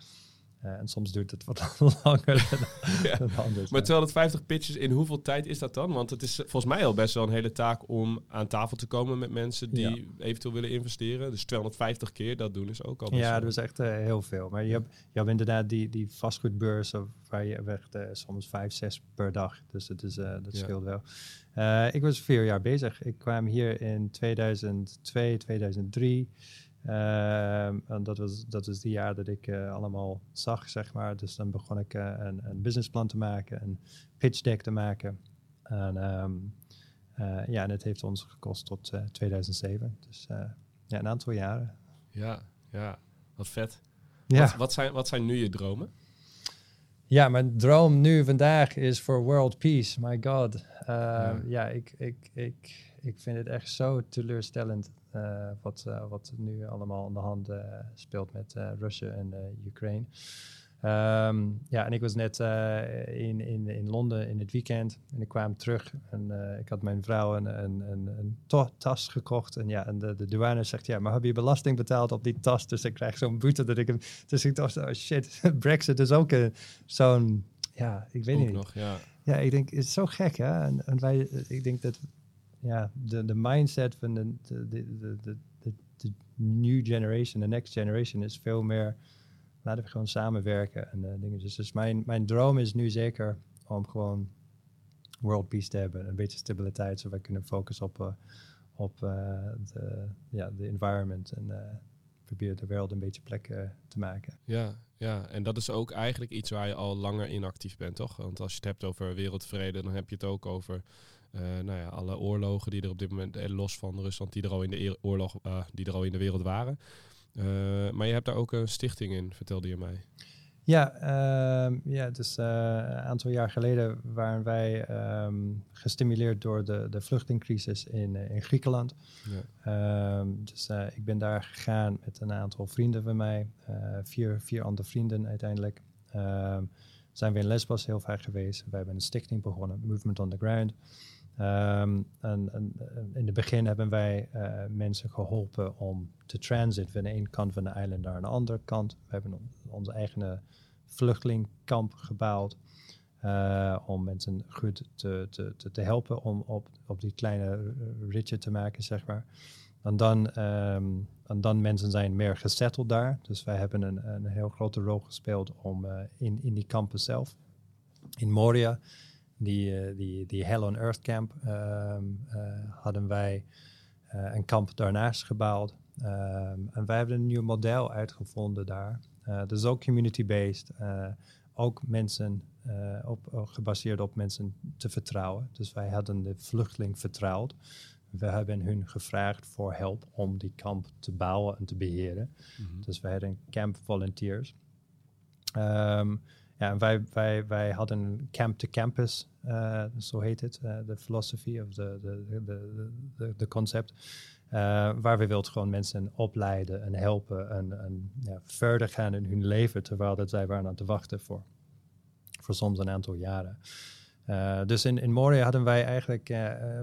Eh, en soms duurt het wat langer dan, Ja. dan anders. Maar 250 pitches, in hoeveel tijd is dat dan? Want het is eh, volgens mij al best wel een hele taak om aan tafel te komen met mensen die Ja. eventueel willen investeren. Dus 250 keer dat doen is ook al best Ja, dat is echt eh, heel veel. Maar je hebt, je hebt inderdaad die, die vastgoedbeurs waar je echt soms vijf, zes per dag. Dus het is, dat Ja. scheelt wel. Ik was vier jaar bezig. Ik kwam hier in 2002, 2003. Ehm, en dat was, dat is die jaar dat ik eh, allemaal zag, zeg maar. Dus dan begon ik eh, een, een businessplan te maken, een pitch deck te maken. En, ehm, eh, ja, en het heeft ons gekost tot eh, 2007. Dus ja, een aantal jaren. ja, ja, wat vet. Ja. Wat, wat, zijn, wat zijn nu je dromen? Ja, mijn droom nu vandaag is voor world peace. My god. Uh, Ja. ja, ik, ik, ik, ik vind het echt zo teleurstellend eh, wat, eh, wat nu allemaal aan de hand eh, speelt met Rusland en Oekraïne. Ehm, ja, en ik was net in, in, in Londen in het weekend en ik kwam terug en ik had mijn vrouw een, een, een, tas gekocht. En ja, en de, de douane zegt, ja, maar heb je belasting betaald op die tas? Dus ik krijg zo'n boete dat ik hem... Dus ik dacht, oh shit, Brexit is ook een- zo'n... Ja, ik weet Ook niet. nog, ja. Ja, ik denk, het is zo gek, hè? En, en wij, ik denk dat, ja, de, de mindset van de, de, de, de, de, new generation, de next generation, is veel meer, laten we gewoon samenwerken en eh, dingen. Dus, dus mijn, mijn droom is nu zeker om gewoon world peace te hebben, een beetje stabiliteit, zodat we kunnen focussen op, eh, op eh, de, ja, de environment en proberen de wereld een beetje plek te maken. Ja, ja, en dat is ook eigenlijk iets waar je al langer in actief bent, toch? Want als je het hebt over wereldvrede, dan heb je het ook over eh, nou ja, alle oorlogen die er op dit moment, eh, los van Rusland, die er al in de oorlog, eh, die er al in de wereld waren. Maar je hebt daar ook een stichting in, vertelde je mij. Ja, ehm, ja dus een aantal jaar geleden waren wij ehm, gestimuleerd door de, de vluchtelingcrisis in, in Griekenland. Ja. Ehm, dus ik ben daar gegaan met een aantal vrienden van mij, vier, vier andere vrienden uiteindelijk. Ehm, zijn we in Lesbos heel vaak geweest. We hebben een stichting begonnen, Movement on the Ground. Ehm, en, en, in het begin hebben wij eh, mensen geholpen om te transit van de ene kant van de eiland naar de andere kant. We hebben on- onze eigen vluchtelingkamp gebouwd eh, om mensen goed te, te, te, helpen om op, op die kleine ritje te maken, zeg maar. En dan, ehm, en dan mensen zijn meer gesetteld daar. Dus wij hebben een, een heel grote rol gespeeld om eh, in, in die kampen zelf. In Moria, die, eh, die, die Hell on Earth camp, ehm, eh, hadden wij eh, een kamp daarnaast gebouwd. Ehm, en wij hebben een nieuw model uitgevonden daar. Dat is ook community-based. ook mensen op, gebaseerd op mensen te vertrouwen. Dus wij hadden de vluchteling vertrouwd. We hebben hun gevraagd voor hulp om die kamp te bouwen en te beheren. Dus wij hadden camp volunteers. Ehm, ja, wij, wij, wij hadden een camp to campus, eh, zo heet het, eh, de philosophy of de, concept. eh, waar we wilden gewoon mensen opleiden en helpen en, en ja, verder gaan in hun leven, terwijl dat zij waren aan te wachten voor, voor soms een aantal jaren. Dus in, in Moria hadden wij eigenlijk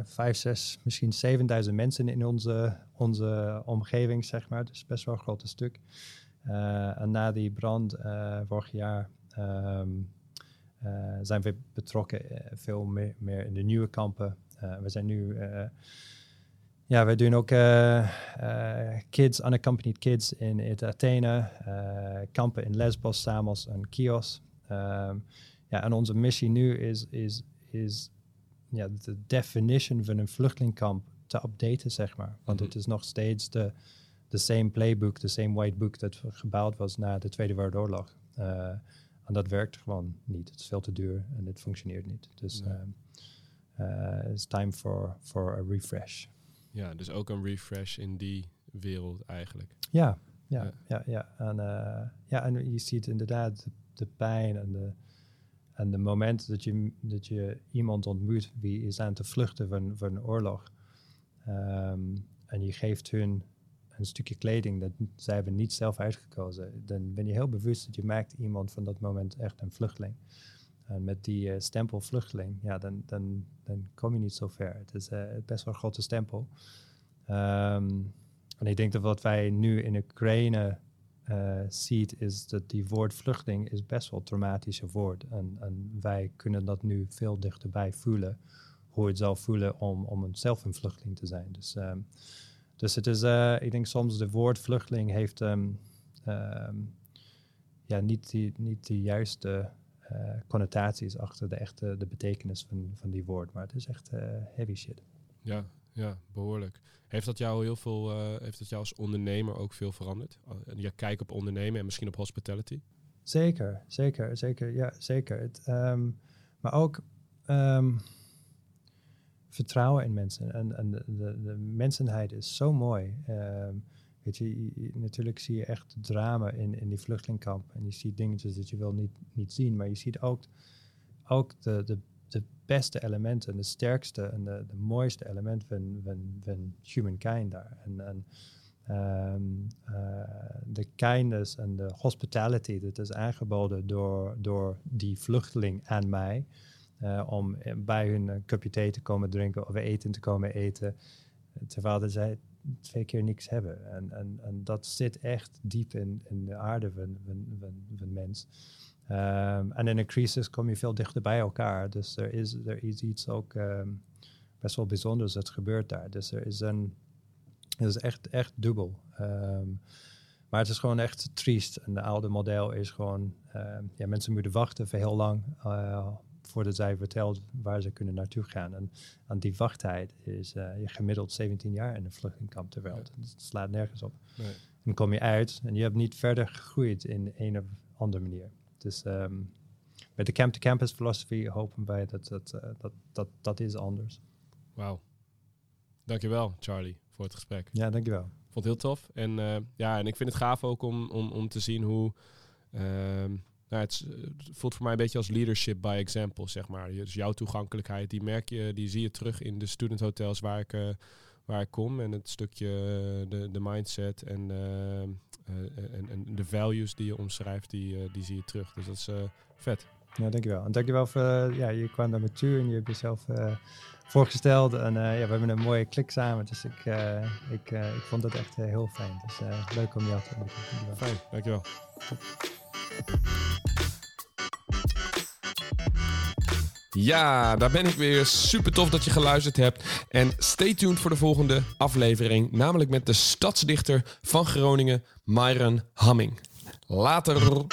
vijf, zes, misschien 7000 mensen in onze, onze omgeving, zeg maar. Dus best wel een groot stuk. En na die brand vorig jaar ehm, eh, zijn we betrokken eh, veel meer, meer in de nieuwe kampen. Eh, we zijn nu Ja, wij doen ook uh, uh, kids, unaccompanied kids in, in Athene, uh, kampen in Lesbos, Samos en Chios. Um, ja, en onze missie nu is, is, is ja, de definition van een vluchtelingkamp te updaten, zeg maar. Want Mhm. het is nog steeds de, de same playbook, de same white book dat gebouwd was na de Tweede Wereldoorlog. En dat werkt gewoon niet. Het is veel te duur en het functioneert niet. Dus Nee. uh, it's time for, for a refresh. Ja, dus ook een refresh in die wereld eigenlijk. Ja, ja, Ja. ja, ja. En, uh, ja, en je ziet inderdaad de, de pijn en de, en de moment dat je, dat je iemand ontmoet wie is aan te vluchten van, van oorlog. Um, en je geeft hun een stukje kleding dat zij hebben niet zelf uitgekozen. Dan ben je heel bewust dat je maakt iemand van dat moment echt een vluchteling. En met die uh, stempel vluchteling, ja, dan, dan, dan kom je niet zo ver. Het is uh, best wel een grote stempel. Um, en ik denk dat wat wij nu in Oekraïne uh, ziet, is dat die woord vluchteling is best wel een traumatische woord. En, en wij kunnen dat nu veel dichterbij voelen, hoe het zou voelen om, om zelf een vluchteling te zijn. Dus, um, dus het is, uh, ik denk soms de woord vluchteling heeft um, ja, niet, die, niet de juiste uh, connotaties achter de echte de betekenis van, van die woord. Maar het is echt uh, heavy shit. Ja, ja, behoorlijk. Heeft dat jou heel veel, heeft dat jou als ondernemer ook veel veranderd? Je kijk op ondernemen en misschien op hospitality? Zeker, zeker, zeker, ja, zeker. Het, um, maar ook vertrouwen in mensen. En, en de, de, mensenheid is zo mooi. Um, weet je, natuurlijk zie je echt drama in, in die vluchtelingkamp. En je ziet dingetjes dat je wil niet, niet zien. Maar je ziet ook, ook de, de, de beste elementen, de sterkste en de, de mooiste elementen van, van, van humankind daar. En, um, uh, de kindness en de hospitality dat is aangeboden door, door die vluchteling aan mij. Uh, om bij hun een cupje thee te komen drinken of eten te komen eten. Terwijl zij twee keer niks hebben. En, en, en dat zit echt diep in, in de aarde van, van, van, mens. Um, en in een crisis kom je veel dichter bij elkaar. Dus er is, er is iets ook um, best wel bijzonders dat gebeurt daar. Dus er is een. Het is echt, echt dubbel. Um, maar het is gewoon echt triest. En de oude model is gewoon. ja, mensen moeten wachten voor heel lang. Voordat zij vertelt waar ze kunnen naartoe gaan. En aan die wachttijd is uh, je gemiddeld 17 jaar in een vluchtelingkamp ter wereld. Ja. Het slaat nergens op. Nee. Dan kom je uit en je hebt niet verder gegroeid in een of andere manier. Dus um, met de camp-to-campus filosofie hopen wij dat dat, uh, dat, dat, dat is anders. Wauw. Dankjewel, Charlie, voor het gesprek. Ja, dankjewel. Vond het heel tof. En, uh, ja, en ik vind het gaaf ook om, om, om te zien hoe... Uh, nou, het, het, voelt voor mij een beetje als leadership by example, zeg maar. Dus jouw toegankelijkheid, die merk je, die zie je terug in de student hotels waar ik, uh, waar ik kom. En het stukje, uh, de, de mindset en, uh, en, en de values die je omschrijft, die, die zie je terug. Dus dat is vet. Ja, dankjewel. En dankjewel voor, ja, je kwam naar me toe en je hebt jezelf voorgesteld. En ja, we hebben een mooie klik samen. Dus ik, ik, ik vond dat echt heel fijn. Dus leuk om jou te ontmoeten. Fijn, dankjewel. Ja, daar ben ik weer. Super tof dat je geluisterd hebt. En stay tuned voor de volgende aflevering. Namelijk met de stadsdichter van Groningen, Myron Hamming. Later.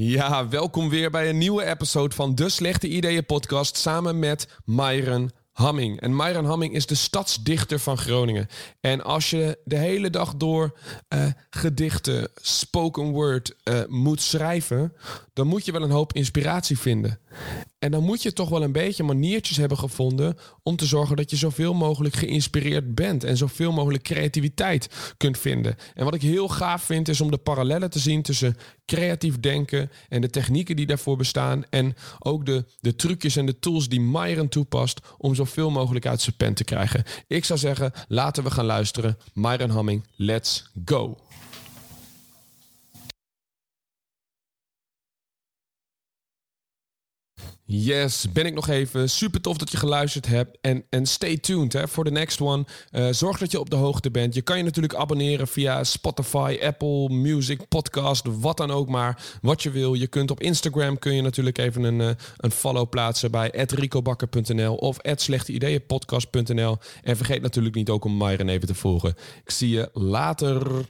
Ja, welkom weer bij een nieuwe episode van de Slechte Ideeën podcast samen met Myron Hamming. En Myron Hamming is de stadsdichter van Groningen. En als je de hele dag door uh, gedichten, spoken word uh, moet schrijven, dan moet je wel een hoop inspiratie vinden. En dan moet je toch wel een beetje maniertjes hebben gevonden om te zorgen dat je zoveel mogelijk geïnspireerd bent en zoveel mogelijk creativiteit kunt vinden. En wat ik heel gaaf vind is om de parallellen te zien tussen creatief denken en de technieken die daarvoor bestaan en ook de, de trucjes en de tools die Myron toepast om zoveel mogelijk uit zijn pen te krijgen. Ik zou zeggen, laten we gaan luisteren. Myron Hamming, let's go! Yes, ben ik nog even. Super tof dat je geluisterd hebt. En, en stay tuned voor de next one. Uh, zorg dat je op de hoogte bent. Je kan je natuurlijk abonneren via Spotify, Apple Music, podcast, wat dan ook maar. Wat je wil. Je kunt op Instagram kun je natuurlijk even een, uh, een follow plaatsen bij ricobakker.nl of slechteideeënpodcast.nl. En vergeet natuurlijk niet ook om Myron even te volgen. Ik zie je later.